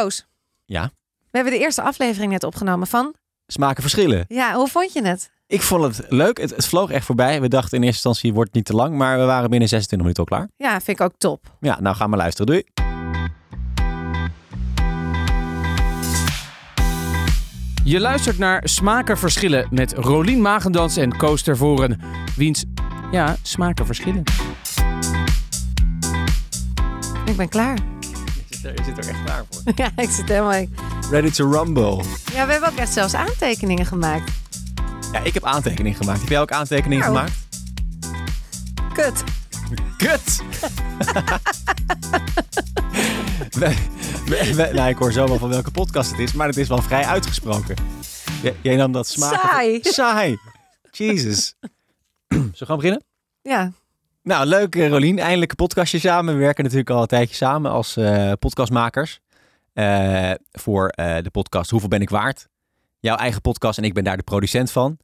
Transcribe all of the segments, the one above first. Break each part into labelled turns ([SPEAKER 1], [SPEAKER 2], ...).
[SPEAKER 1] Koos,
[SPEAKER 2] Ja,
[SPEAKER 1] we hebben de eerste aflevering net opgenomen van.
[SPEAKER 2] smaken verschillen.
[SPEAKER 1] Ja, hoe vond je het?
[SPEAKER 2] Ik vond het leuk. Het, het vloog echt voorbij. We dachten in eerste instantie wordt het niet te lang, maar we waren binnen 26 minuten al klaar.
[SPEAKER 1] Ja, vind ik ook top.
[SPEAKER 2] Ja, nou gaan we luisteren. Doei.
[SPEAKER 3] Je luistert naar Smaken Verschillen met Rolien Magendans en Koos Tervoren. Wiens, ja, smaken verschillen.
[SPEAKER 1] Ik ben klaar.
[SPEAKER 2] Je zit er, je zit er echt klaar voor.
[SPEAKER 1] Ja, ik zit helemaal.
[SPEAKER 2] Ready to rumble.
[SPEAKER 1] Ja, we hebben ook echt zelfs aantekeningen gemaakt.
[SPEAKER 2] Ja, ik heb aantekeningen gemaakt. Heb jij ook aantekeningen
[SPEAKER 1] Nou.
[SPEAKER 2] gemaakt?
[SPEAKER 1] Kut.
[SPEAKER 2] Kut! we, we- we- nou, ik hoor zo wel van welke podcast het is, maar het is wel vrij uitgesproken. J- jij nam dat smaken...
[SPEAKER 1] Saai.
[SPEAKER 2] Saai. Jesus. Zullen we gaan beginnen?
[SPEAKER 1] Ja,
[SPEAKER 2] Nou, leuk eh, Rolien. Eindelijk een podcastje samen. We werken natuurlijk al een tijdje samen als eh, podcastmakers. eh, voor de podcast Hoeveel ben ik waard? Jouw eigen podcast en ik ben daar de producent van.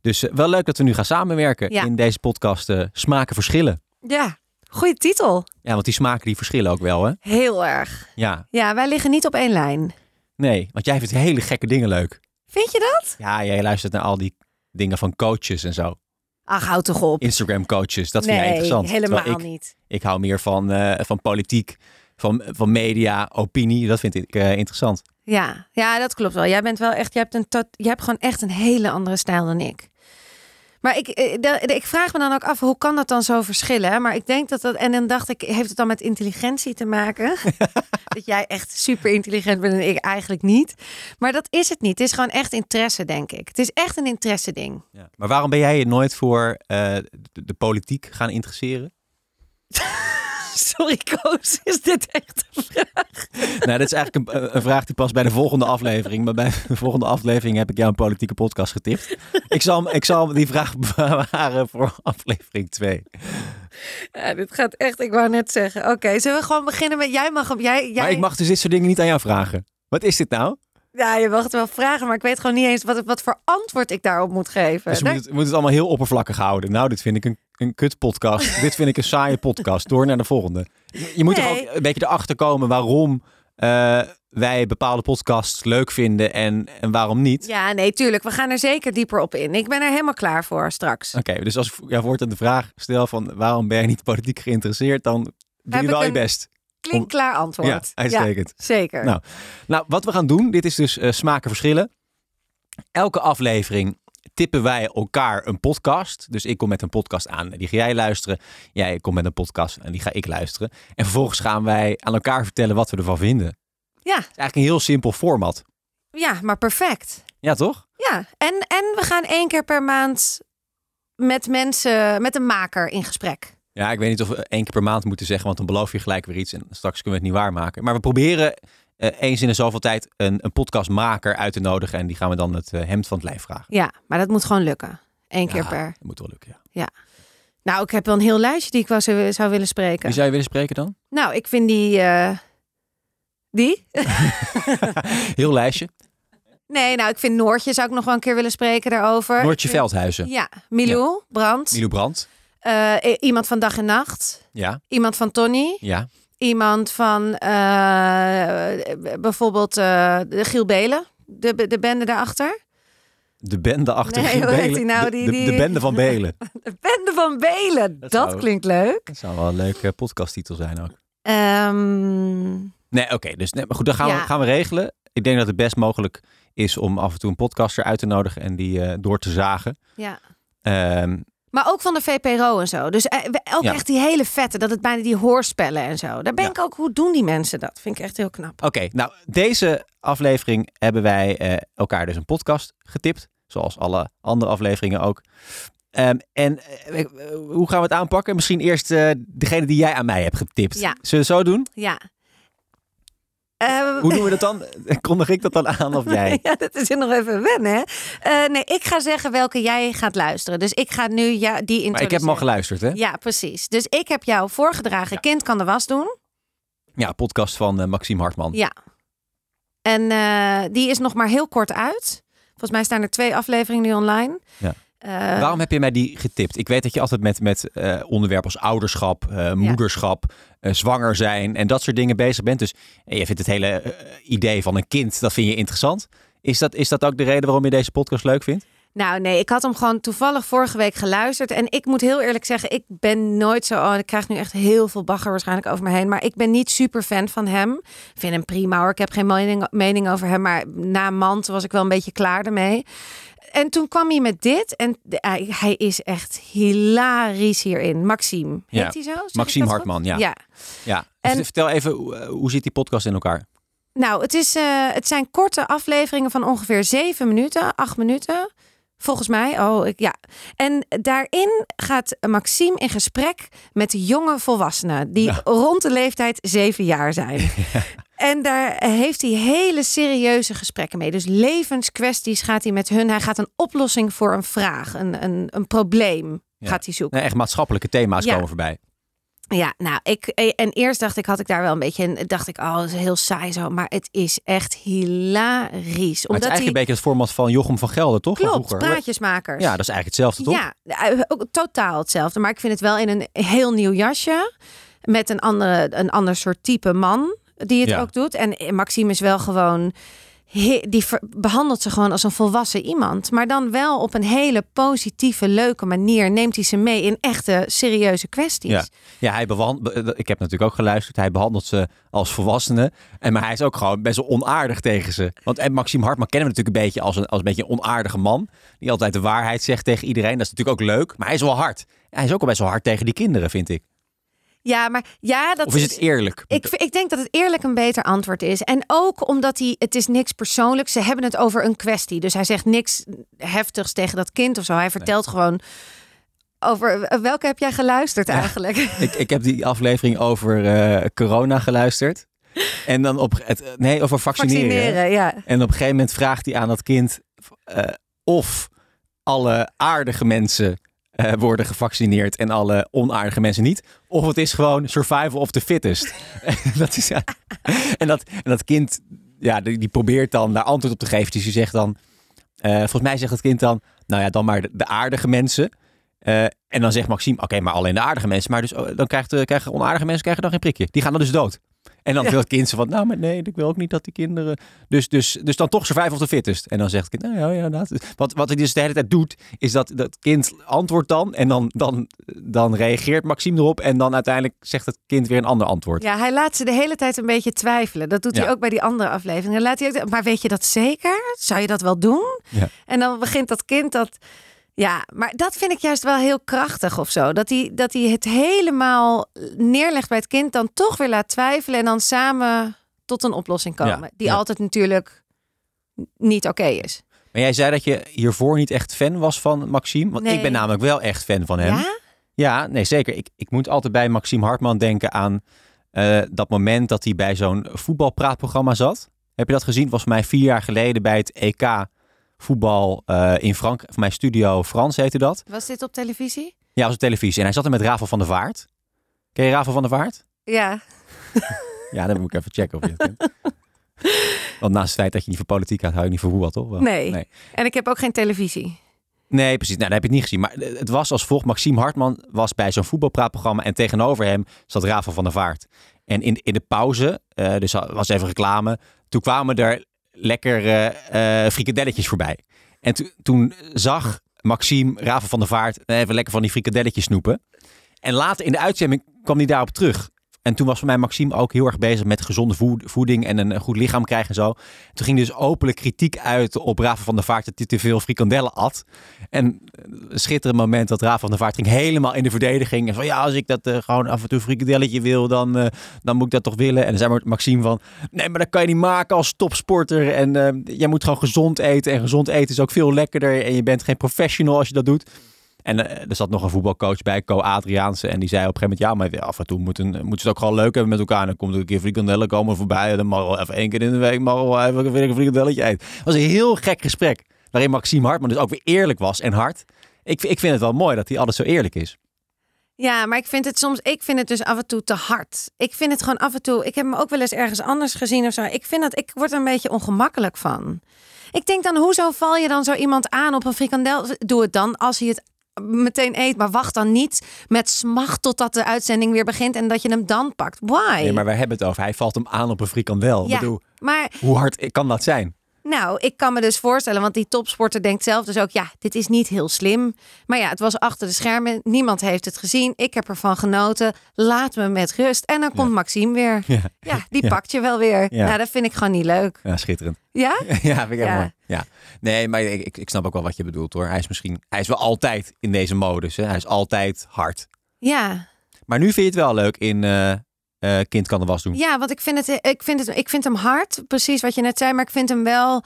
[SPEAKER 2] Dus wel leuk dat we nu gaan samenwerken
[SPEAKER 1] Ja.
[SPEAKER 2] in deze podcast Smaken Verschillen.
[SPEAKER 1] ja. Goeie titel.
[SPEAKER 2] Ja, want die smaken die verschillen ook wel, hè?
[SPEAKER 1] Heel erg.
[SPEAKER 2] Ja,
[SPEAKER 1] Ja, wij liggen niet op één lijn.
[SPEAKER 2] nee, want jij vindt hele gekke dingen leuk.
[SPEAKER 1] Vind je dat?
[SPEAKER 2] Ja, jij luistert naar al die dingen van coaches en zo.
[SPEAKER 1] Ach, houd toch op.
[SPEAKER 2] Instagram coaches, dat vind jij interessant.
[SPEAKER 1] helemaal
[SPEAKER 2] Terwijl ik,
[SPEAKER 1] niet.
[SPEAKER 2] ik hou meer van, eh, van politiek, van, van media, opinie. Dat vind ik eh, interessant.
[SPEAKER 1] Ja, ja, dat klopt wel. Jij bent wel echt, jij hebt, een tot, jij hebt gewoon echt een hele andere stijl dan ik. Maar ik, eh, ik vraag me dan ook af, hoe kan dat dan zo verschillen? Maar ik denk dat dat, en dan dacht ik, heeft het dan met intelligentie te maken? dat jij echt super intelligent bent en ik eigenlijk niet. Maar dat is het niet. Het is gewoon echt interesse, denk ik. Het is echt een interesse ding.
[SPEAKER 2] Ja. Maar waarom ben jij je nooit voor eh, de, de politiek gaan interesseren?
[SPEAKER 1] Sorry, Koos, is dit echt een vraag?
[SPEAKER 2] nou, dat is eigenlijk een, een vraag die past bij de volgende aflevering. Maar bij de volgende aflevering heb ik jou een politieke podcast getipt. Ik zal, ik zal die vraag bewaren voor aflevering 2.
[SPEAKER 1] Ja, dit gaat echt, ik wou net zeggen. Oké, zullen we gewoon beginnen met, jij mag, jij, jij...
[SPEAKER 2] Maar ik mag dus dit soort dingen niet aan jou vragen. Wat is dit nou?
[SPEAKER 1] Ja, je mag het wel vragen, maar ik weet gewoon niet eens wat, wat voor antwoord ik daarop moet geven.
[SPEAKER 2] Dus we moeten het, we moeten het allemaal heel oppervlakkig houden. Nou, dit vind ik een, een kut podcast. dit vind ik een saaie podcast. Door naar de volgende. Je, moet toch
[SPEAKER 1] Nee.
[SPEAKER 2] ook een beetje erachter komen waarom eh, wij bepaalde podcasts leuk vinden en, en waarom niet.
[SPEAKER 1] Ja, nee, tuurlijk. We gaan er zeker dieper op in. Ik ben er helemaal klaar voor straks.
[SPEAKER 2] Oké, dus als ik jou voortaan de vraag stel van waarom ben je niet politiek geïnteresseerd, dan doe
[SPEAKER 1] Heb
[SPEAKER 2] je wel je best.
[SPEAKER 1] Klinkt klaar antwoord.
[SPEAKER 2] Ja, uitstekend.
[SPEAKER 1] zeker.
[SPEAKER 2] Nou. Nou, wat we gaan doen, dit is dus eh, smaken verschillen. Elke aflevering tippen wij elkaar een podcast. Dus ik kom met een podcast aan, die ga jij luisteren. Jij komt met een podcast en die ga ik luisteren. En vervolgens gaan wij aan elkaar vertellen wat we ervan vinden.
[SPEAKER 1] ja,
[SPEAKER 2] Het is eigenlijk een heel simpel format.
[SPEAKER 1] ja, maar perfect.
[SPEAKER 2] Ja, toch?
[SPEAKER 1] Ja, en, en we gaan één keer per maand met mensen, met een maker in gesprek.
[SPEAKER 2] Ja, ik weet niet of we één keer per maand moeten zeggen, want dan beloof je gelijk weer iets en straks kunnen we het niet waarmaken. Maar we proberen eh, eens in de zoveel tijd een, een podcastmaker uit te nodigen en die gaan we dan het eh, hemd van het lijf vragen.
[SPEAKER 1] Ja, maar dat moet gewoon lukken. Eén keer
[SPEAKER 2] Ja,
[SPEAKER 1] per.
[SPEAKER 2] Dat moet wel lukken, ja.
[SPEAKER 1] Nou, ik heb wel een heel lijstje die ik wel zou, zou willen spreken.
[SPEAKER 2] Wie zou je willen spreken dan?
[SPEAKER 1] Nou, ik vind die... eh, Die?
[SPEAKER 2] Heel lijstje.
[SPEAKER 1] Nee, nou, ik vind Noortje zou ik nog wel een keer willen spreken daarover.
[SPEAKER 2] Noortje
[SPEAKER 1] vind-
[SPEAKER 2] Veldhuizen.
[SPEAKER 1] Ja, Milou, Brand.
[SPEAKER 2] Milou Brandt.
[SPEAKER 1] Eh, i- iemand van Dag en Nacht.
[SPEAKER 2] Ja,
[SPEAKER 1] Iemand van Tony.
[SPEAKER 2] ja.
[SPEAKER 1] Iemand van eh, bijvoorbeeld eh, de Giel Belen. De, de bende daarachter.
[SPEAKER 2] De bende achter
[SPEAKER 1] Nee,
[SPEAKER 2] Giel
[SPEAKER 1] hoe heet
[SPEAKER 2] Belen.
[SPEAKER 1] die nou?
[SPEAKER 2] De-
[SPEAKER 1] Die-
[SPEAKER 2] de, de bende van Belen.
[SPEAKER 1] De bende van Belen. Dat,
[SPEAKER 2] Dat zou-
[SPEAKER 1] klinkt leuk.
[SPEAKER 2] Dat zou wel een leuke podcasttitel zijn ook.
[SPEAKER 1] Ehm,
[SPEAKER 2] Nee, oké. dus nee, maar goed, dat gaan,
[SPEAKER 1] Ja.
[SPEAKER 2] we, gaan we regelen. Ik denk dat het best mogelijk is om af en toe een podcaster uit te nodigen en die eh, door te zagen.
[SPEAKER 1] ja.
[SPEAKER 2] Ehm,
[SPEAKER 1] Maar ook van de VPRO en zo. Dus eh, ook
[SPEAKER 2] Ja.
[SPEAKER 1] echt die hele vette. Dat het bijna die hoorspellen en zo. Daar ben
[SPEAKER 2] Ja.
[SPEAKER 1] ik ook. Hoe doen die mensen dat? Vind ik echt heel knap.
[SPEAKER 2] Oké, nou, deze aflevering hebben wij eh, elkaar dus een podcast getipt. Zoals alle andere afleveringen ook. Ehm, en eh, eh, hoe gaan we het aanpakken? Misschien eerst degene die jij aan mij hebt getipt.
[SPEAKER 1] Ja.
[SPEAKER 2] Zullen we het zo doen?
[SPEAKER 1] Ja. Eh,
[SPEAKER 2] Hoe doen we dat dan? Kondig ik dat dan aan of jij?
[SPEAKER 1] Ja, dat is nog even wennen. hè? Eh, nee, ik ga zeggen welke jij gaat luisteren. Dus ik ga nu ja, die introduceren.
[SPEAKER 2] Maar ik heb hem al geluisterd, hè?
[SPEAKER 1] Ja, precies. Dus ik heb jou voorgedragen.
[SPEAKER 2] Ja.
[SPEAKER 1] Kind kan de was doen.
[SPEAKER 2] Ja, podcast van eh, Maxime Hartman.
[SPEAKER 1] Ja. En eh, die is nog maar heel kort uit. Volgens mij staan er twee afleveringen nu online.
[SPEAKER 2] Ja.
[SPEAKER 1] Eh,
[SPEAKER 2] Waarom heb je mij die getipt? Ik weet dat je altijd met, met eh, onderwerpen als ouderschap, eh, moederschap, zwanger zijn en dat soort dingen bezig bent. Dus je vindt het hele idee van een kind, dat vind je interessant. Is dat, is dat ook de reden waarom je deze podcast leuk vindt?
[SPEAKER 1] Nou, nee, ik had hem gewoon toevallig vorige week geluisterd. En ik moet heel eerlijk zeggen, ik ben nooit zo. Oh, ik krijg nu echt heel veel bagger waarschijnlijk over me heen. Maar ik ben niet super fan van hem. Ik vind hem prima hoor. Ik heb geen mening, mening over hem. Maar na Mand was ik wel een beetje klaar ermee. En toen kwam hij met dit. En de- hij, hij is echt hilarisch hierin. Maxime. Heet
[SPEAKER 2] Ja,
[SPEAKER 1] hij zo?
[SPEAKER 2] Maxime? Hartman, ja.
[SPEAKER 1] ja.
[SPEAKER 2] Ja.
[SPEAKER 1] En-
[SPEAKER 2] Vertel even, hoe, eh, hoe zit die podcast in elkaar?
[SPEAKER 1] Nou, het, is, eh, het zijn korte afleveringen van ongeveer zeven minuten, acht minuten. Volgens mij. Oh, ik, ja. En daarin gaat Maxime in gesprek met jonge volwassenen die
[SPEAKER 2] Ja.
[SPEAKER 1] rond de leeftijd zeven jaar zijn. En daar heeft hij hele serieuze gesprekken mee. Dus levenskwesties gaat hij met hun. Hij gaat een oplossing voor een vraag, een, een, een probleem
[SPEAKER 2] Ja.
[SPEAKER 1] gaat hij zoeken.
[SPEAKER 2] Echt maatschappelijke thema's
[SPEAKER 1] Ja.
[SPEAKER 2] komen voorbij.
[SPEAKER 1] Ja, nou, ik en eerst dacht ik, had ik daar wel een beetje in, dacht ik, oh, dat is heel saai zo, maar het is echt hilarisch.
[SPEAKER 2] Maar het is
[SPEAKER 1] Omdat
[SPEAKER 2] eigenlijk een beetje het format van Jochem van Gelder, toch?
[SPEAKER 1] Klopt, praatjesmakers.
[SPEAKER 2] Ja, dat is eigenlijk hetzelfde, toch?
[SPEAKER 1] Ja, eh, ook totaal hetzelfde, maar ik vind het wel in een heel nieuw jasje met een andere, een ander soort type man die het
[SPEAKER 2] Ja.
[SPEAKER 1] ook doet. En Maxime is wel gewoon die behandelt ze gewoon als een volwassen iemand, maar dan wel op een hele positieve, leuke manier neemt hij ze mee in echte serieuze kwesties.
[SPEAKER 2] Ja, ja hij behandelt, ik heb natuurlijk ook geluisterd. Hij behandelt ze als volwassenen. En, maar hij is ook gewoon best wel onaardig tegen ze. Want en Maxime Hartman kennen we natuurlijk een beetje als een, als een beetje een onaardige man. Die altijd de waarheid zegt tegen iedereen. Dat is natuurlijk ook leuk. Maar hij is wel hard. Hij is ook al best wel hard tegen die kinderen, vind ik.
[SPEAKER 1] Ja, maar ja, dat
[SPEAKER 2] Of is het eerlijk?
[SPEAKER 1] Ik, ik denk dat het eerlijk een beter antwoord is. En ook omdat hij, het is niks persoonlijks. Ze hebben het over een kwestie. Dus hij zegt niks heftigs tegen dat kind of zo. Hij vertelt gewoon over welke heb jij geluisterd eigenlijk?
[SPEAKER 2] ik, ik heb die aflevering over eh, corona geluisterd. En dan op het, nee, over vaccineren.
[SPEAKER 1] Vaccineren, ja.
[SPEAKER 2] En op een gegeven moment vraagt hij aan dat kind eh, of alle aardige mensen eh, worden gevaccineerd en alle onaardige mensen niet. Of het is gewoon survival of the fittest. dat is, ja. en, dat, en dat kind, ja, die, probeert dan daar antwoord op te geven. Dus die zegt dan, eh, volgens mij zegt het kind dan, nou ja, dan maar de, aardige mensen. Eh, en dan zegt Maxime, oké, maar alleen de aardige mensen. Maar dus, oh, dan krijgen onaardige mensen krijgen dan geen prikje. Die gaan dan dus dood. En dan
[SPEAKER 1] Ja.
[SPEAKER 2] wil het kind van, nou, maar nee, ik wil ook niet dat die kinderen... Dus, dus, dus dan toch survival of the fittest. En dan zegt het kind, nou ja, ja, dat. Wat, wat hij dus de hele tijd doet, is dat dat kind antwoordt dan. En dan, dan, dan reageert Maxime erop. En dan uiteindelijk zegt het kind weer een ander antwoord.
[SPEAKER 1] Ja, hij laat ze de hele tijd een beetje twijfelen. Dat doet hij ook bij die andere afleveringen. Laat hij ook, maar weet je dat zeker? Zou je dat wel doen?
[SPEAKER 2] Ja.
[SPEAKER 1] En dan begint dat kind dat. Ja, maar dat vind ik juist wel heel krachtig of zo. Dat hij, dat hij het helemaal neerlegt bij het kind, dan toch weer laat twijfelen en dan samen tot een oplossing komen.
[SPEAKER 2] Ja,
[SPEAKER 1] Die
[SPEAKER 2] ja.
[SPEAKER 1] altijd natuurlijk niet oké is.
[SPEAKER 2] Maar jij zei dat je hiervoor niet echt fan was van Maxime. Want
[SPEAKER 1] Nee.
[SPEAKER 2] ik ben namelijk wel echt fan van hem.
[SPEAKER 1] Ja?
[SPEAKER 2] Ja, nee, zeker. Ik, ik moet altijd bij Maxime Hartman denken aan eh, dat moment dat hij bij zo'n voetbalpraatprogramma zat. Heb je dat gezien? Volgens mij vier jaar geleden bij het EK voetbal eh, in Frankrijk. Voor mij Studio Frans heette dat.
[SPEAKER 1] Was dit op televisie?
[SPEAKER 2] Ja, was op televisie. En hij zat er met Rafael van der Vaart. Ken je Rafael van der Vaart?
[SPEAKER 1] Ja.
[SPEAKER 2] Ja, dan moet ik even checken of je het kent. Want naast het feit dat je niet voor politiek houdt, hou je niet voor voetbal, toch?
[SPEAKER 1] Nee.
[SPEAKER 2] nee.
[SPEAKER 1] En ik heb ook geen televisie.
[SPEAKER 2] Nee, precies. Nou, dat heb je het niet gezien. Maar het was als volgt. Maxime Hartman was bij zo'n voetbalpraatprogramma. En tegenover hem zat Rafael van der Vaart. En in, in de pauze, eh, dus was even reclame. Toen kwamen er lekkere eh frikadelletjes voorbij. En to- toen zag Maxime Rafael van der Vaart eh, even lekker van die frikadelletjes snoepen. En later in de uitzending kwam hij daarop terug. En toen was voor mij Maxime ook heel erg bezig met gezonde voed- voeding en een goed lichaam krijgen en zo. Toen ging dus openlijk kritiek uit op Rafael van der Vaart dat hij te veel frikandellen at. En een schitterend moment dat Rafael van der Vaart ging helemaal in de verdediging. En van ja, als ik dat eh, gewoon af en toe frikandelletje wil, dan, eh, dan moet ik dat toch willen. En dan zei Maxime van, nee, maar dat kan je niet maken als topsporter. En eh, jij moet gewoon gezond eten. En gezond eten is ook veel lekkerder. En je bent geen professional als je dat doet. En eh, er zat nog een voetbalcoach bij, Co Adriaanse. En die zei op een gegeven moment, ja, maar af en toe moeten, moeten ze het ook gewoon leuk hebben met elkaar. En dan komt er een keer frikandellen komen voorbij. En dan mag wel even één keer in de week mag wel even een frikandelletje eten. Het was een heel gek gesprek. Waarin Maxime Hartman dus ook weer eerlijk was en hard. Ik, ik vind het wel mooi dat hij altijd zo eerlijk is.
[SPEAKER 1] Ja, maar ik vind het soms, ik vind het dus af en toe te hard. Ik vind het gewoon af en toe, ik heb hem ook wel eens ergens anders gezien of zo. Ik vind dat, ik word er een beetje ongemakkelijk van. Ik denk dan, hoezo val je dan zo iemand aan op een frikandel? Doe het dan als hij het meteen eet, maar wacht dan niet met smacht totdat de uitzending weer begint en dat je hem dan pakt. Why?
[SPEAKER 2] Nee, maar wij hebben het over. Hij valt hem aan op een frikandel.
[SPEAKER 1] Ja.
[SPEAKER 2] Ik bedoel,
[SPEAKER 1] Maar
[SPEAKER 2] hoe hard kan dat zijn?
[SPEAKER 1] Nou, ik kan me dus voorstellen, want die topsporter denkt zelf dus ook, ja, dit is niet heel slim. Maar ja, het was achter de schermen, niemand heeft het gezien. Ik heb ervan genoten. Laat me met rust. En dan komt Maxime weer.
[SPEAKER 2] Ja,
[SPEAKER 1] Ja, die
[SPEAKER 2] Ja.
[SPEAKER 1] pakt je wel weer.
[SPEAKER 2] Ja.
[SPEAKER 1] Nou, dat vind ik gewoon niet leuk.
[SPEAKER 2] ja schitterend.
[SPEAKER 1] Ja?
[SPEAKER 2] ja, vind ik
[SPEAKER 1] Ja.
[SPEAKER 2] mooi. Ja. Nee, maar ik, ik- ik snap ook wel wat je bedoelt hoor. Hij is misschien, hij is wel altijd in deze modus. Hè? Hij is altijd hard.
[SPEAKER 1] Ja.
[SPEAKER 2] Maar nu vind je het wel leuk in eh, eh, Kind kan de was doen.
[SPEAKER 1] Ja, want ik vind, het, ik, vind het, ik vind hem hard, precies wat je net zei, maar ik vind hem wel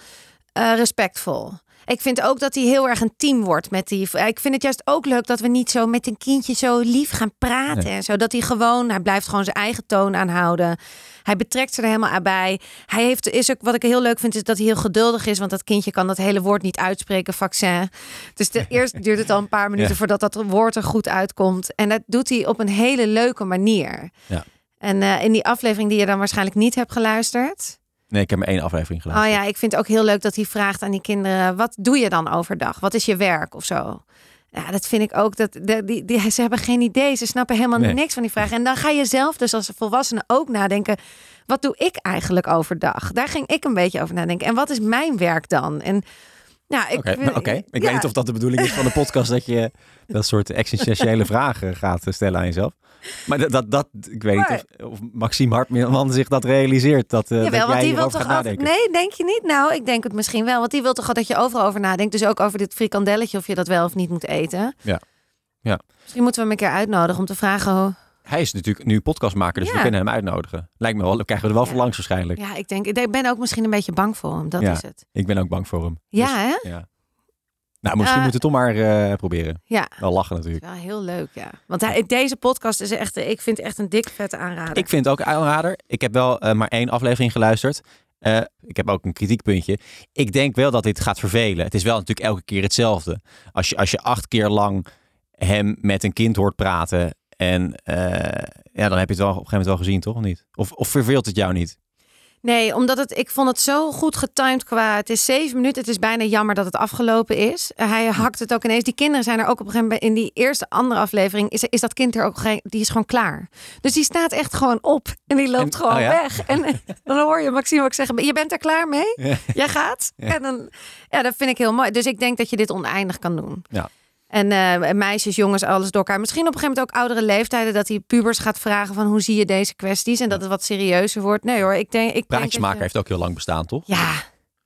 [SPEAKER 1] eh, respectvol. Ik vind ook dat hij heel erg een team wordt met die. Ik vind het juist ook leuk dat we niet zo met een kindje zo lief gaan praten
[SPEAKER 2] Nee.
[SPEAKER 1] en zo. Dat hij gewoon, hij blijft gewoon zijn eigen toon aanhouden. Hij betrekt ze er helemaal aan bij. Hij heeft, is ook wat ik heel leuk vind, is dat hij heel geduldig is, want dat kindje kan dat hele woord niet uitspreken, vaccin. Dus de, eerst duurt het al een paar minuten
[SPEAKER 2] Ja.
[SPEAKER 1] voordat dat woord er goed uitkomt. En dat doet hij op een hele leuke manier.
[SPEAKER 2] Ja.
[SPEAKER 1] En eh, in die aflevering die je dan waarschijnlijk niet hebt geluisterd.
[SPEAKER 2] Nee, ik heb maar één aflevering
[SPEAKER 1] Oh
[SPEAKER 2] geluisterd.
[SPEAKER 1] ja, ik vind het ook heel leuk dat hij vraagt aan die kinderen: wat doe je dan overdag? Wat is je werk of zo? Ja, dat vind ik ook. Dat, de- die, die, ze hebben geen idee. Ze snappen helemaal
[SPEAKER 2] Nee.
[SPEAKER 1] niks van die vragen. En dan ga je zelf dus als volwassene ook nadenken. Wat doe ik eigenlijk overdag? Daar ging ik een beetje over nadenken. En wat is mijn werk dan? En ja, ik, vind-
[SPEAKER 2] nou, ik
[SPEAKER 1] ja,
[SPEAKER 2] weet niet of dat de bedoeling is van de podcast dat je dat soort existentiële vragen gaat stellen aan jezelf. Maar dat, dat, dat ik weet
[SPEAKER 1] Maar-
[SPEAKER 2] niet of, of Maxime Hartman zich dat realiseert. Dat, eh, dat
[SPEAKER 1] Jawel, want
[SPEAKER 2] jij
[SPEAKER 1] die wil toch. Nee, denk je niet? Nou, ik denk het misschien wel. Want die wil toch dat je overal over nadenkt. Dus ook over dit frikandelletje of je dat wel of niet moet eten.
[SPEAKER 2] Ja. Ja.
[SPEAKER 1] Misschien moeten we hem een keer uitnodigen om te vragen.
[SPEAKER 2] Hij is natuurlijk nu podcastmaker, dus we kunnen hem uitnodigen. Lijkt me wel, dan krijgen we er wel
[SPEAKER 1] Ja.
[SPEAKER 2] voor langs waarschijnlijk.
[SPEAKER 1] Ja, ik denk... Ik ben ook misschien een beetje bang voor hem. Dat
[SPEAKER 2] Ja.
[SPEAKER 1] is het.
[SPEAKER 2] Ik ben ook bang voor hem.
[SPEAKER 1] Ja,
[SPEAKER 2] Dus,
[SPEAKER 1] hè?
[SPEAKER 2] ja. Nou, misschien
[SPEAKER 1] Ja.
[SPEAKER 2] moeten we het toch maar eh, proberen.
[SPEAKER 1] Ja.
[SPEAKER 2] Wel lachen natuurlijk.
[SPEAKER 1] Wel heel leuk, ja. Want hij, deze podcast is echt... Ik vind echt een dik vette aanrader.
[SPEAKER 2] Ik vind het ook een aanrader. Ik heb wel eh, maar één aflevering geluisterd. Eh, ik heb ook een kritiekpuntje. Ik denk wel dat dit gaat vervelen. Het is wel natuurlijk elke keer hetzelfde. Als je, als je acht keer lang hem met een kind hoort praten. En eh, ja, dan heb je het wel op een gegeven moment wel gezien, toch? Of niet? Of, of verveelt het jou niet?
[SPEAKER 1] Nee, omdat het, ik vond het zo goed getimed qua... Het is zeven minuten. Het is bijna jammer dat het afgelopen is. Hij hakt het ook ineens. Die kinderen zijn er ook op een gegeven moment... In die eerste andere aflevering is, is dat kind er ook... geen- Die is gewoon klaar. Dus die staat echt gewoon op. En die loopt
[SPEAKER 2] En-
[SPEAKER 1] gewoon
[SPEAKER 2] oh ja?
[SPEAKER 1] weg. En eh, dan hoor je Maxime ook zeggen... Je bent er klaar mee?
[SPEAKER 2] Ja.
[SPEAKER 1] Jij gaat?
[SPEAKER 2] Ja.
[SPEAKER 1] En dan, ja, dat vind ik heel mooi. Dus ik denk dat je dit oneindig kan doen.
[SPEAKER 2] Ja.
[SPEAKER 1] En eh, meisjes, jongens, alles door elkaar. Misschien op een gegeven moment ook oudere leeftijden... dat hij pubers gaat vragen van... hoe zie je deze kwesties? En dat het wat serieuzer wordt. Nee hoor, ik denk... Ik denk dat
[SPEAKER 2] Praatjesmaker
[SPEAKER 1] je-
[SPEAKER 2] heeft ook heel lang bestaan, toch?
[SPEAKER 1] Ja,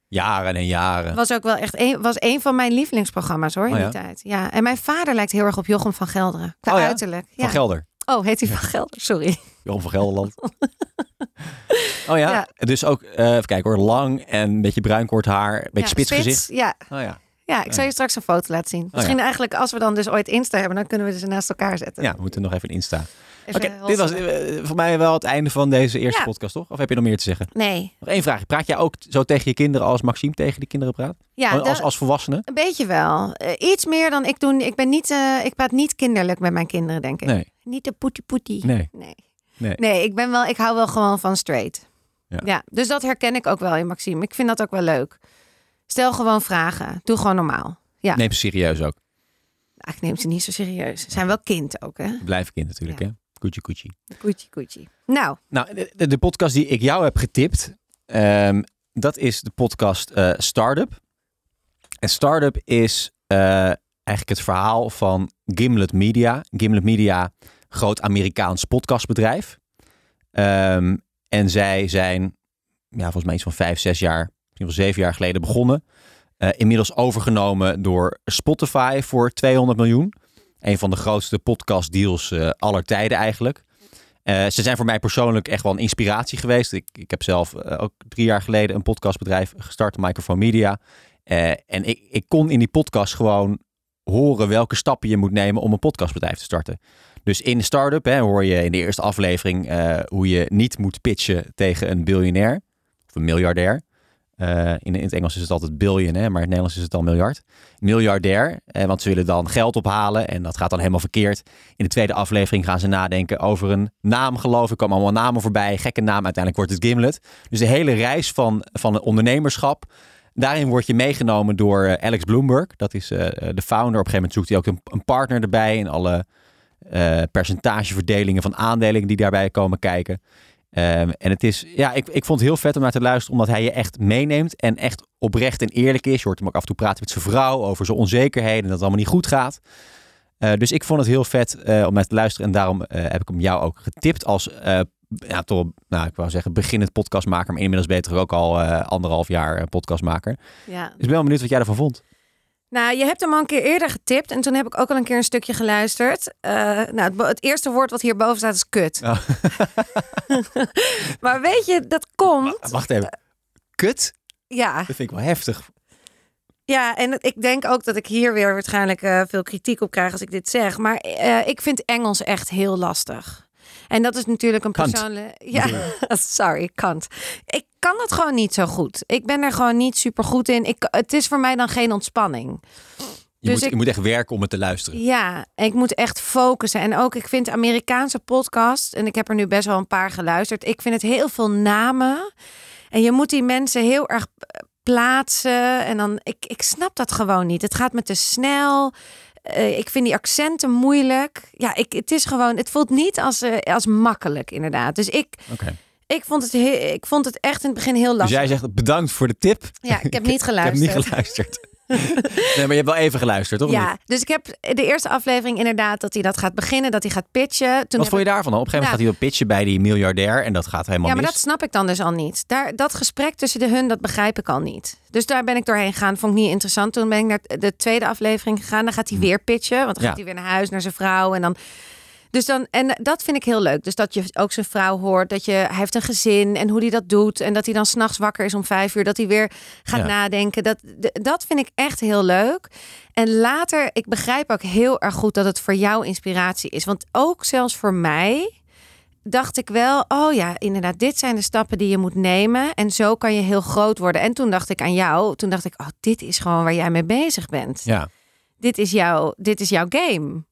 [SPEAKER 2] Jaren en jaren.
[SPEAKER 1] was ook wel echt een, was een van mijn lievelingsprogramma's hoor in
[SPEAKER 2] Oh,
[SPEAKER 1] die tijd. Ja, en mijn vader lijkt heel erg op Jochem van Gelderen. Qua
[SPEAKER 2] Oh, ja?
[SPEAKER 1] uiterlijk. Ja.
[SPEAKER 2] Van Gelder.
[SPEAKER 1] Oh, heet hij van Gelder? Sorry.
[SPEAKER 2] Johan van Gelderland. oh ja? Dus ook, eh even kijken hoor, lang en een beetje bruin kort haar, een beetje spits,
[SPEAKER 1] spits,
[SPEAKER 2] gezicht.
[SPEAKER 1] Ja,
[SPEAKER 2] Oh ja.
[SPEAKER 1] Ja, ik zal je straks een foto laten zien.
[SPEAKER 2] Oh,
[SPEAKER 1] Misschien eigenlijk als we dan dus ooit Insta hebben, dan kunnen we ze naast elkaar zetten.
[SPEAKER 2] Ja, we moeten nog even een Insta. Oké, dit was eh, voor mij wel het einde van deze eerste
[SPEAKER 1] Ja.
[SPEAKER 2] podcast, toch? Of heb je nog meer te zeggen?
[SPEAKER 1] Nee.
[SPEAKER 2] Nog één vraag. Praat jij ook zo tegen je kinderen als Maxime tegen die kinderen praat?
[SPEAKER 1] Ja,
[SPEAKER 2] als, als volwassene?
[SPEAKER 1] een beetje wel. Eh, iets meer dan ik doe. Ik ben niet, eh, ik praat niet kinderlijk met mijn kinderen, denk ik.
[SPEAKER 2] Nee.
[SPEAKER 1] Niet de poetie poetie.
[SPEAKER 2] Nee.
[SPEAKER 1] Nee.
[SPEAKER 2] Nee.
[SPEAKER 1] Nee, ik ben wel, ik hou wel gewoon van straight.
[SPEAKER 2] Ja.
[SPEAKER 1] Ja. dus dat herken ik ook wel in Maxime. Ik vind dat ook wel leuk. Stel gewoon vragen. Doe gewoon normaal. Ja.
[SPEAKER 2] Neem ze serieus ook.
[SPEAKER 1] Ik neem ze niet zo serieus. Ze zijn wel kind ook, hè?
[SPEAKER 2] Blijf kind natuurlijk,
[SPEAKER 1] Ja.
[SPEAKER 2] hè? Koetje, koetje.
[SPEAKER 1] Koetjie, koetjie. Nou,
[SPEAKER 2] Nou, de, de- de podcast die ik jou heb getipt, ehm, dat is de podcast eh, Startup. En Startup is eh, eigenlijk het verhaal van Gimlet Media. Gimlet Media, groot Amerikaans podcastbedrijf. Ehm, en zij zijn, ja, volgens mij iets van vijf, zes jaar, misschien wel zeven jaar geleden begonnen. Eh, inmiddels overgenomen door Spotify voor 200 miljoen. Een van de grootste podcastdeals eh aller tijden eigenlijk. Eh, ze zijn voor mij persoonlijk echt wel een inspiratie geweest. Ik, ik heb zelf ook drie jaar geleden een podcastbedrijf gestart, Microphone Media. En ik, ik kon in die podcast gewoon horen welke stappen je moet nemen om een podcastbedrijf te starten. Dus in de start-up hè, hoor je in de eerste aflevering hoe je niet moet pitchen tegen een biljonair of een miljardair. Eh, in, in het Engels is het altijd billion, hè, maar in het Nederlands is het dan miljard. Miljardair, eh, want ze willen dan geld ophalen en dat gaat dan helemaal verkeerd. In de tweede aflevering gaan ze nadenken over een naam, geloof ik. Komen allemaal namen voorbij, gekke naam. Uiteindelijk wordt het Gimlet. Dus de hele reis van, van het ondernemerschap. Daarin word je meegenomen door eh, Alex Bloomberg. Dat is eh, de founder. Op een gegeven moment zoekt hij ook een, een partner erbij in alle percentageverdelingen van aandelen die daarbij komen kijken. Ehm, en het is, ja, ik, ik vond het heel vet om naar te luisteren, omdat hij je echt meeneemt en echt oprecht en eerlijk is. Je hoort hem ook af en toe praten met zijn vrouw over zijn onzekerheden en dat het allemaal niet goed gaat. Eh, dus ik vond het heel vet eh, om naar te luisteren en daarom eh, heb ik hem jou ook getipt als, ja, toch, nou, ik wou zeggen beginnend podcastmaker, maar inmiddels beter ook al anderhalf jaar podcastmaker.
[SPEAKER 1] Ja.
[SPEAKER 2] Dus ik ben wel benieuwd wat jij ervan vond.
[SPEAKER 1] Nou, je hebt hem al een keer eerder getipt en toen heb ik ook al een keer een stukje geluisterd. Eh, nou, het, eerste woord wat hierboven staat is kut.
[SPEAKER 2] Oh.
[SPEAKER 1] maar weet je, dat komt.
[SPEAKER 2] Wacht even. Kut?
[SPEAKER 1] Ja,
[SPEAKER 2] Dat vind ik wel heftig.
[SPEAKER 1] ja, en ik denk ook dat ik hier weer waarschijnlijk eh, veel kritiek op krijg als ik dit zeg. Maar eh, ik vind Engels echt heel lastig. En dat is natuurlijk een persoonlijke. Ja, sorry, kant. Ik kan het gewoon niet zo goed. Ik ben er gewoon niet super goed in. Ik, het is voor mij dan geen ontspanning.
[SPEAKER 2] Je,
[SPEAKER 1] Dus
[SPEAKER 2] moet,
[SPEAKER 1] ik-
[SPEAKER 2] je moet echt werken om het te luisteren.
[SPEAKER 1] Ja, ik moet echt focussen. En ook, ik vind Amerikaanse podcasts, en ik heb er nu best wel een paar geluisterd. Ik vind het heel veel namen. En je moet die mensen heel erg eh, plaatsen. En dan, ik, ik snap dat gewoon niet. Het gaat me te snel. Eh, ik vind die accenten moeilijk. Ja, ik, het is gewoon, het voelt niet als, eh, als makkelijk, inderdaad. Dus ik, ik, vond het he- ik vond het echt in het begin heel
[SPEAKER 2] Dus
[SPEAKER 1] lastig.
[SPEAKER 2] jij zegt bedankt voor de tip.
[SPEAKER 1] Ja, ik heb niet
[SPEAKER 2] Ik heb
[SPEAKER 1] geluisterd.
[SPEAKER 2] niet geluisterd. nee, maar je hebt wel even geluisterd, toch?
[SPEAKER 1] Ja, dus ik heb de eerste aflevering inderdaad dat hij dat gaat beginnen, dat hij gaat pitchen. Toen
[SPEAKER 2] Wat vond je daarvan dan? Op een gegeven moment
[SPEAKER 1] Nou.
[SPEAKER 2] gaat hij pitchen bij die miljardair en dat gaat helemaal
[SPEAKER 1] Ja, maar
[SPEAKER 2] mis.
[SPEAKER 1] dat snap ik dan dus al niet. Daar, dat gesprek tussen de hun, dat begrijp ik al niet. Dus daar ben ik doorheen gegaan. Vond ik niet interessant. Toen ben ik naar de tweede aflevering gegaan. Dan gaat hij weer pitchen. Want dan
[SPEAKER 2] Ja.
[SPEAKER 1] gaat hij weer naar huis, naar zijn vrouw. En dan... Dus dan, en dat vind ik heel leuk. Dus dat je ook zijn vrouw hoort. Dat je, hij heeft een gezin en hoe hij dat doet. En dat hij dan s'nachts wakker is om vijf uur. Dat hij weer gaat
[SPEAKER 2] Ja.
[SPEAKER 1] nadenken. Dat, dat vind ik echt heel leuk. En later, ik begrijp ook heel erg goed dat het voor jou inspiratie is. Want ook zelfs voor mij dacht ik wel, oh ja, inderdaad, dit zijn de stappen die je moet nemen. En zo kan je heel groot worden. En toen dacht ik aan jou, toen dacht ik, oh, dit is gewoon waar jij mee bezig bent.
[SPEAKER 2] Ja,
[SPEAKER 1] Dit, is jouw, dit is jouw game.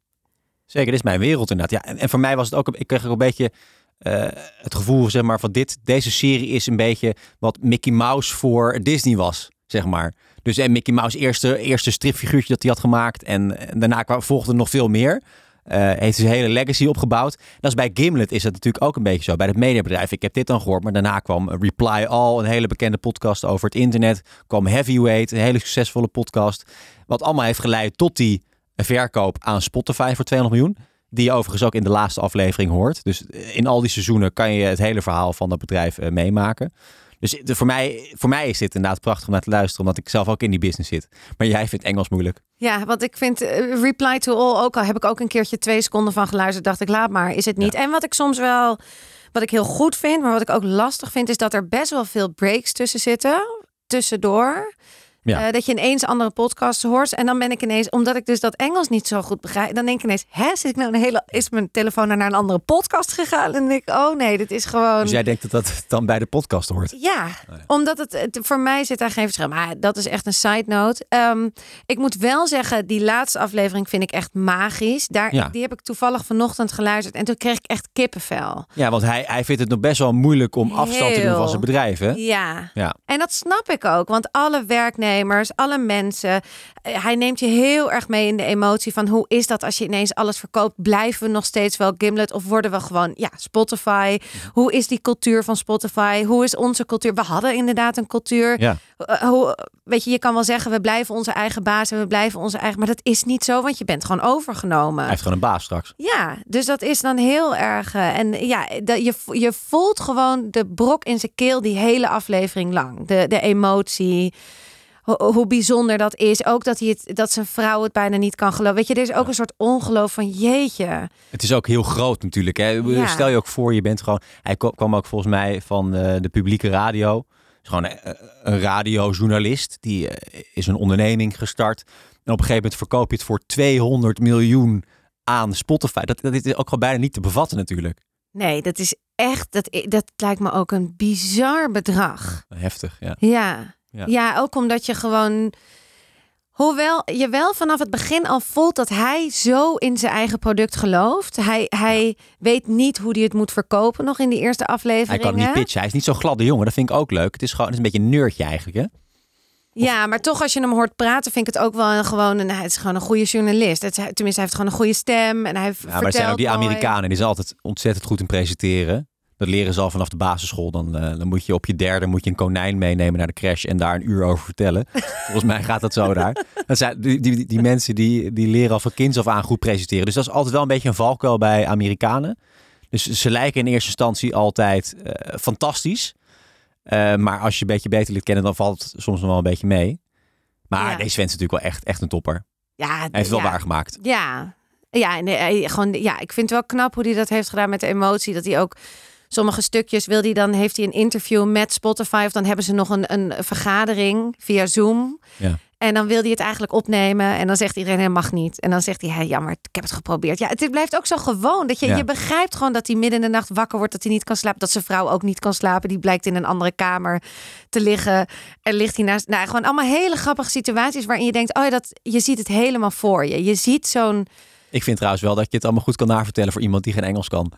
[SPEAKER 2] Zeker. Dit is mijn wereld inderdaad. Ja, en, voor mij was het ook, ik kreeg ook een beetje eh, het gevoel, zeg maar, van dit, deze serie is een beetje wat Mickey Mouse voor Disney was, zeg maar. Dus en Mickey Mouse eerste, eerste stripfiguurtje dat hij had gemaakt en, daarna volgde nog veel meer. Eh, heeft zijn hele legacy opgebouwd. Dat is bij Gimlet is het natuurlijk ook een beetje zo. Bij het mediabedrijf. Ik heb dit dan gehoord, maar daarna kwam Reply All, een hele bekende podcast over het internet. Kwam Heavyweight, een hele succesvolle podcast. Wat allemaal heeft geleid tot die verkoop aan Spotify voor 200 miljoen. Die je overigens ook in de laatste aflevering hoort. Dus in al die seizoenen kan je het hele verhaal van dat bedrijf eh, meemaken. Dus de- voor, mij, voor mij is dit inderdaad prachtig om naar te luisteren, omdat ik zelf ook in die business zit. Maar jij vindt Engels moeilijk.
[SPEAKER 1] Ja, want ik vind eh, Reply to All ook al heb ik ook een keertje twee seconden van geluisterd. Dacht ik, laat maar, is het niet. En wat ik soms wel, wat ik heel goed vind, maar wat ik ook lastig vind, is dat er best wel veel breaks tussen zitten. Tussendoor.
[SPEAKER 2] Ja.
[SPEAKER 1] Eh, dat je ineens andere podcasts hoort. En dan ben ik ineens, omdat ik dus dat Engels niet zo goed begrijp, dan denk ik ineens, hè, zit ik nou een hele, is mijn telefoon naar een andere podcast gegaan? En dan denk ik, oh nee, dit is gewoon.
[SPEAKER 2] Dus jij denkt dat dat dan bij de podcast hoort?
[SPEAKER 1] Ja, omdat het, het voor mij zit daar geen verschil. Maar dat is echt een side note. Ehm, ik moet wel zeggen, die laatste aflevering vind ik echt magisch. Daar,
[SPEAKER 2] Ja.
[SPEAKER 1] Die heb ik toevallig vanochtend geluisterd en toen kreeg ik echt kippenvel.
[SPEAKER 2] Ja, want hij, hij vindt het nog best wel moeilijk om afstand te doen van zijn bedrijf. Hè?
[SPEAKER 1] Ja.
[SPEAKER 2] Ja.
[SPEAKER 1] En dat snap ik ook, want alle werknemers, alle mensen, eh, hij neemt je heel erg mee in de emotie van hoe is dat als je ineens alles verkoopt? Blijven we nog steeds wel Gimlet of worden we gewoon, ja, Spotify? Hoe is die cultuur van Spotify? Hoe is onze cultuur? We hadden inderdaad een cultuur.
[SPEAKER 2] Ja.
[SPEAKER 1] Eh, hoe, weet je, je kan wel zeggen we blijven onze eigen baas en we blijven onze eigen, maar dat is niet zo, want je bent gewoon overgenomen.
[SPEAKER 2] Hij heeft gewoon een baas straks.
[SPEAKER 1] Ja, dus dat is dan heel erg. eh, en ja, dat je, je voelt gewoon de brok in zijn keel die hele aflevering lang. De, de emotie. Ho- hoe bijzonder dat is. Ook dat, hij het, dat zijn vrouw het bijna niet kan geloven. Weet je, er is ook een soort ongeloof van jeetje.
[SPEAKER 2] Het is ook heel groot natuurlijk. Hè?
[SPEAKER 1] Ja.
[SPEAKER 2] Stel je ook voor, je bent gewoon... Hij kwam ook volgens mij van eh, de publieke radio. is gewoon een, een radiojournalist. Die eh, is een onderneming gestart. En op een gegeven moment verkoop je het voor 200 miljoen aan Spotify. Dat, dat is ook gewoon bijna niet te bevatten natuurlijk.
[SPEAKER 1] Nee, dat is echt. Dat, dat lijkt me ook een bizar bedrag.
[SPEAKER 2] Heftig, ja.
[SPEAKER 1] Ja.
[SPEAKER 2] Ja.
[SPEAKER 1] Ja. ook omdat je gewoon... Hoewel je wel vanaf het begin al voelt dat hij zo in zijn eigen product gelooft. Hij, hij weet niet hoe hij het moet verkopen nog in die eerste
[SPEAKER 2] Hij
[SPEAKER 1] afleveringen.
[SPEAKER 2] kan niet pitchen. Hij is niet zo'n gladde jongen. Dat vind ik ook leuk. Het is gewoon het is een beetje een nerdje eigenlijk. Hè?
[SPEAKER 1] Ja, maar toch als je hem hoort praten, vind ik het ook wel een, gewoon een, hij is gewoon een goede journalist. Het, tenminste, hij heeft gewoon een goede stem en hij
[SPEAKER 2] Ja, maar er zijn ook die Amerikanen. Die zijn altijd ontzettend goed in presenteren. Dat leren ze al vanaf de basisschool. Dan, eh, dan moet je op je derde moet je een konijn meenemen naar de crash en daar een uur over vertellen. Volgens mij gaat dat zo daar. Dat zijn, die, die, die mensen die, die leren al van kinds af aan goed presenteren. Dus dat is altijd wel een beetje een valkuil bij Amerikanen. Dus ze lijken in eerste instantie altijd eh, fantastisch. Eh, maar als je een beetje beter leert kennen, dan valt het soms nog wel een beetje mee. Maar
[SPEAKER 1] Ja.
[SPEAKER 2] deze Sven is natuurlijk wel echt, echt een topper.
[SPEAKER 1] Ja,
[SPEAKER 2] Hij heeft het wel
[SPEAKER 1] ja.
[SPEAKER 2] waargemaakt.
[SPEAKER 1] Ja, ja, nee, gewoon, ja, ik vind het wel knap hoe hij dat heeft gedaan met de emotie. Dat hij ook sommige stukjes wil hij dan, heeft hij een interview met Spotify of dan hebben ze nog een, een vergadering via Zoom.
[SPEAKER 2] Ja.
[SPEAKER 1] En dan wil hij het eigenlijk opnemen en dan zegt iedereen, hij mag niet. En dan zegt hij, hey, jammer, ik heb het geprobeerd. Ja, het blijft ook zo gewoon dat je,
[SPEAKER 2] Ja.
[SPEAKER 1] je begrijpt gewoon dat hij midden in de nacht wakker wordt, dat hij niet kan slapen, dat zijn vrouw ook niet kan slapen. Die blijkt in een andere kamer te liggen. En ligt hij naast, nou, gewoon allemaal hele grappige situaties waarin je denkt, oh ja, dat, je ziet het helemaal voor je. Je ziet zo'n
[SPEAKER 2] Ik vind trouwens wel dat je het allemaal goed kan navertellen voor iemand die geen Engels kan.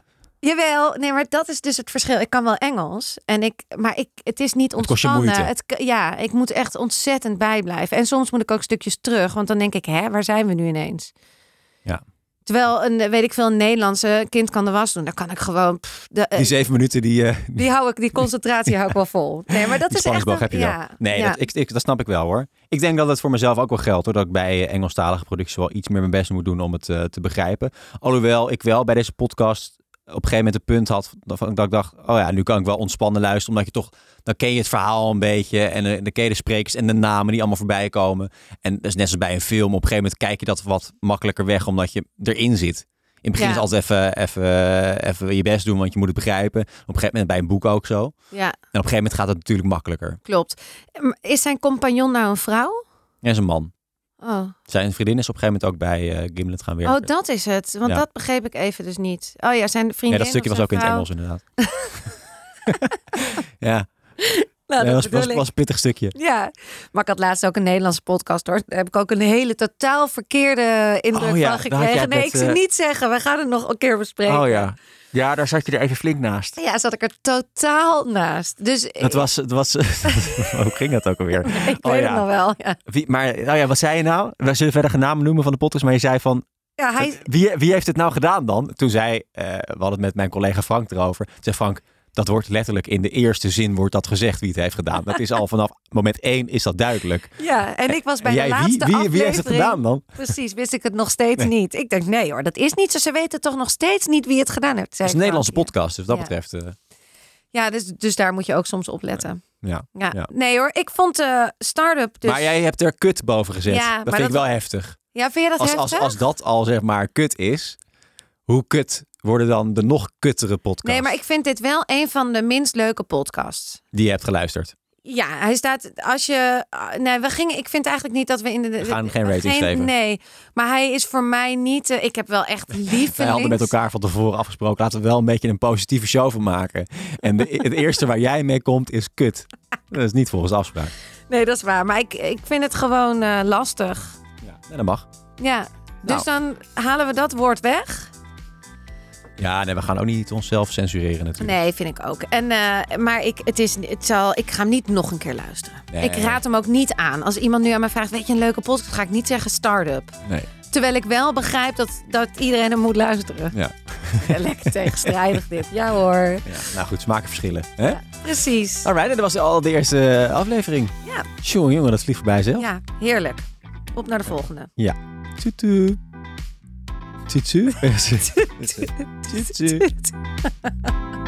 [SPEAKER 1] Jawel, nee, maar dat is dus het verschil. Ik kan wel Engels en ik, maar ik, het is niet
[SPEAKER 2] Het kost je
[SPEAKER 1] ontspannen. Het, ja, ik moet echt ontzettend bijblijven. En soms moet ik ook stukjes terug, want dan denk ik, hè, waar zijn we nu ineens?
[SPEAKER 2] Ja.
[SPEAKER 1] Terwijl een, weet ik veel, een Nederlandse kind kan de was doen. Dan kan ik gewoon, pff, de, eh,
[SPEAKER 2] Die zeven minuten die, eh
[SPEAKER 1] die hou ik, die concentratie hou ik wel vol. Nee, maar dat
[SPEAKER 2] die
[SPEAKER 1] is echt, een-
[SPEAKER 2] heb je wel.
[SPEAKER 1] ja,
[SPEAKER 2] Nee,
[SPEAKER 1] ja.
[SPEAKER 2] dat, ik, ik, dat snap ik wel hoor. Ik denk dat het voor mezelf ook wel geldt hoor. Dat ik bij Engelstalige producties wel iets meer mijn best moet doen om het eh, te begrijpen. Alhoewel ik wel bij deze podcast op een gegeven moment een punt had dat ik dacht, oh ja, nu kan ik wel ontspannen luisteren. Omdat je toch, dan ken je het verhaal een beetje. En eh, dan ken je de sprekers en de namen die allemaal voorbij komen. En dat is net zoals bij een film. Op een gegeven moment kijk je dat wat makkelijker weg, omdat je erin zit. In het begin
[SPEAKER 1] Ja.
[SPEAKER 2] is altijd even, even, even je best doen, want je moet het begrijpen. Op een gegeven moment bij een boek ook zo. En
[SPEAKER 1] ja,
[SPEAKER 2] op een gegeven moment gaat het natuurlijk makkelijker.
[SPEAKER 1] klopt. Is zijn compagnon nou een vrouw?
[SPEAKER 2] En is een man.
[SPEAKER 1] Oh.
[SPEAKER 2] Zijn vriendin is op een gegeven moment ook bij eh, Gimlet gaan werken.
[SPEAKER 1] oh, dat is het. Want
[SPEAKER 2] Ja.
[SPEAKER 1] dat begreep ik even dus niet. Oh ja, zijn vriendin
[SPEAKER 2] ja, dat stukje was ook in het? Engels inderdaad. ja,
[SPEAKER 1] Nou, dat
[SPEAKER 2] was, een pittig stukje.
[SPEAKER 1] Ja, maar ik had laatst ook een Nederlandse podcast hoor. Daar heb ik ook een hele totaal verkeerde indruk
[SPEAKER 2] Oh ja,
[SPEAKER 1] van gekregen. Nee,
[SPEAKER 2] met,
[SPEAKER 1] ik zou
[SPEAKER 2] eh,
[SPEAKER 1] niet zeggen. We gaan het nog een keer bespreken.
[SPEAKER 2] Oh ja. Ja, daar zat je er even flink naast.
[SPEAKER 1] Ja, zat ik er totaal naast. Dus
[SPEAKER 2] Het was, het was, hoe ging dat ook alweer?
[SPEAKER 1] ik
[SPEAKER 2] oh
[SPEAKER 1] weet
[SPEAKER 2] ja.
[SPEAKER 1] het nog wel. Ja,
[SPEAKER 2] Wie, maar, nou ja, wat zei je nou? We zullen verder geen namen noemen van de podcast, maar je zei van,
[SPEAKER 1] ja hij,
[SPEAKER 2] wie, wie heeft het nou gedaan dan? Toen zei, eh, we hadden het met mijn collega Frank erover. Toen zei Frank, dat wordt letterlijk in de eerste zin wordt dat gezegd wie het heeft gedaan. Dat is al vanaf moment één is dat duidelijk.
[SPEAKER 1] ja, en ik was bij
[SPEAKER 2] En
[SPEAKER 1] de
[SPEAKER 2] jij, wie,
[SPEAKER 1] laatste
[SPEAKER 2] wie, wie heeft het gedaan dan?
[SPEAKER 1] Precies, wist ik het nog steeds
[SPEAKER 2] Nee.
[SPEAKER 1] niet. Ik denk, nee hoor, dat is niet zo. Ze weten toch nog steeds niet wie het gedaan heeft.
[SPEAKER 2] Het is een Nederlandse podcast, dus wat dat
[SPEAKER 1] Ja.
[SPEAKER 2] betreft. eh,
[SPEAKER 1] Ja, dus, dus daar moet je ook soms op letten.
[SPEAKER 2] ja.
[SPEAKER 1] Ja.
[SPEAKER 2] Ja.
[SPEAKER 1] Nee hoor, ik vond de start-up dus...
[SPEAKER 2] Maar jij hebt er kut boven gezet.
[SPEAKER 1] Ja,
[SPEAKER 2] dat vind ik wel heftig.
[SPEAKER 1] Ja, vind je dat
[SPEAKER 2] Als, als, als dat al zeg maar kut is, hoe kut worden dan de nog kuttere podcasts
[SPEAKER 1] Nee, maar ik vind dit wel een van de minst leuke podcasts.
[SPEAKER 2] die je hebt geluisterd?
[SPEAKER 1] Ja, hij staat als je. ah, Nee, we gingen. Ik vind eigenlijk niet dat we in de.
[SPEAKER 2] We gaan geen ratings geven.
[SPEAKER 1] Nee, maar hij is voor mij niet. eh, ik heb wel echt lieve.
[SPEAKER 2] Wij hadden met elkaar van tevoren afgesproken, laten we wel een beetje een positieve show van maken. En de, het eerste waar jij mee komt is kut. Dat is niet volgens afspraak.
[SPEAKER 1] Nee, dat is waar. Maar ik, ik vind het gewoon eh, lastig.
[SPEAKER 2] Ja, dat mag.
[SPEAKER 1] Ja. Dus dan halen we dat woord weg.
[SPEAKER 2] Ja, nee, we gaan ook niet onszelf censureren natuurlijk.
[SPEAKER 1] Nee, vind ik ook. En, eh, maar ik, het is, het zal, ik ga hem niet nog een keer luisteren.
[SPEAKER 2] Nee.
[SPEAKER 1] Ik raad hem ook niet aan. Als iemand nu aan mij vraagt, weet je een leuke podcast? Ga ik niet zeggen start-up.
[SPEAKER 2] Nee.
[SPEAKER 1] Terwijl ik wel begrijp dat, dat iedereen hem moet luisteren.
[SPEAKER 2] Ja.
[SPEAKER 1] Ja, lekker tegenstrijdig dit. Ja hoor.
[SPEAKER 2] Ja, nou goed, smaken verschillen. Hè?
[SPEAKER 1] Precies.
[SPEAKER 2] Alright, en dat was al de eerste eh, aflevering.
[SPEAKER 1] Ja.
[SPEAKER 2] Jongen, jongen, dat vliegt voorbij zelf.
[SPEAKER 1] Ja, heerlijk. Op naar de volgende.
[SPEAKER 2] Tutu. Tschüss. Tschüss. Tschüss.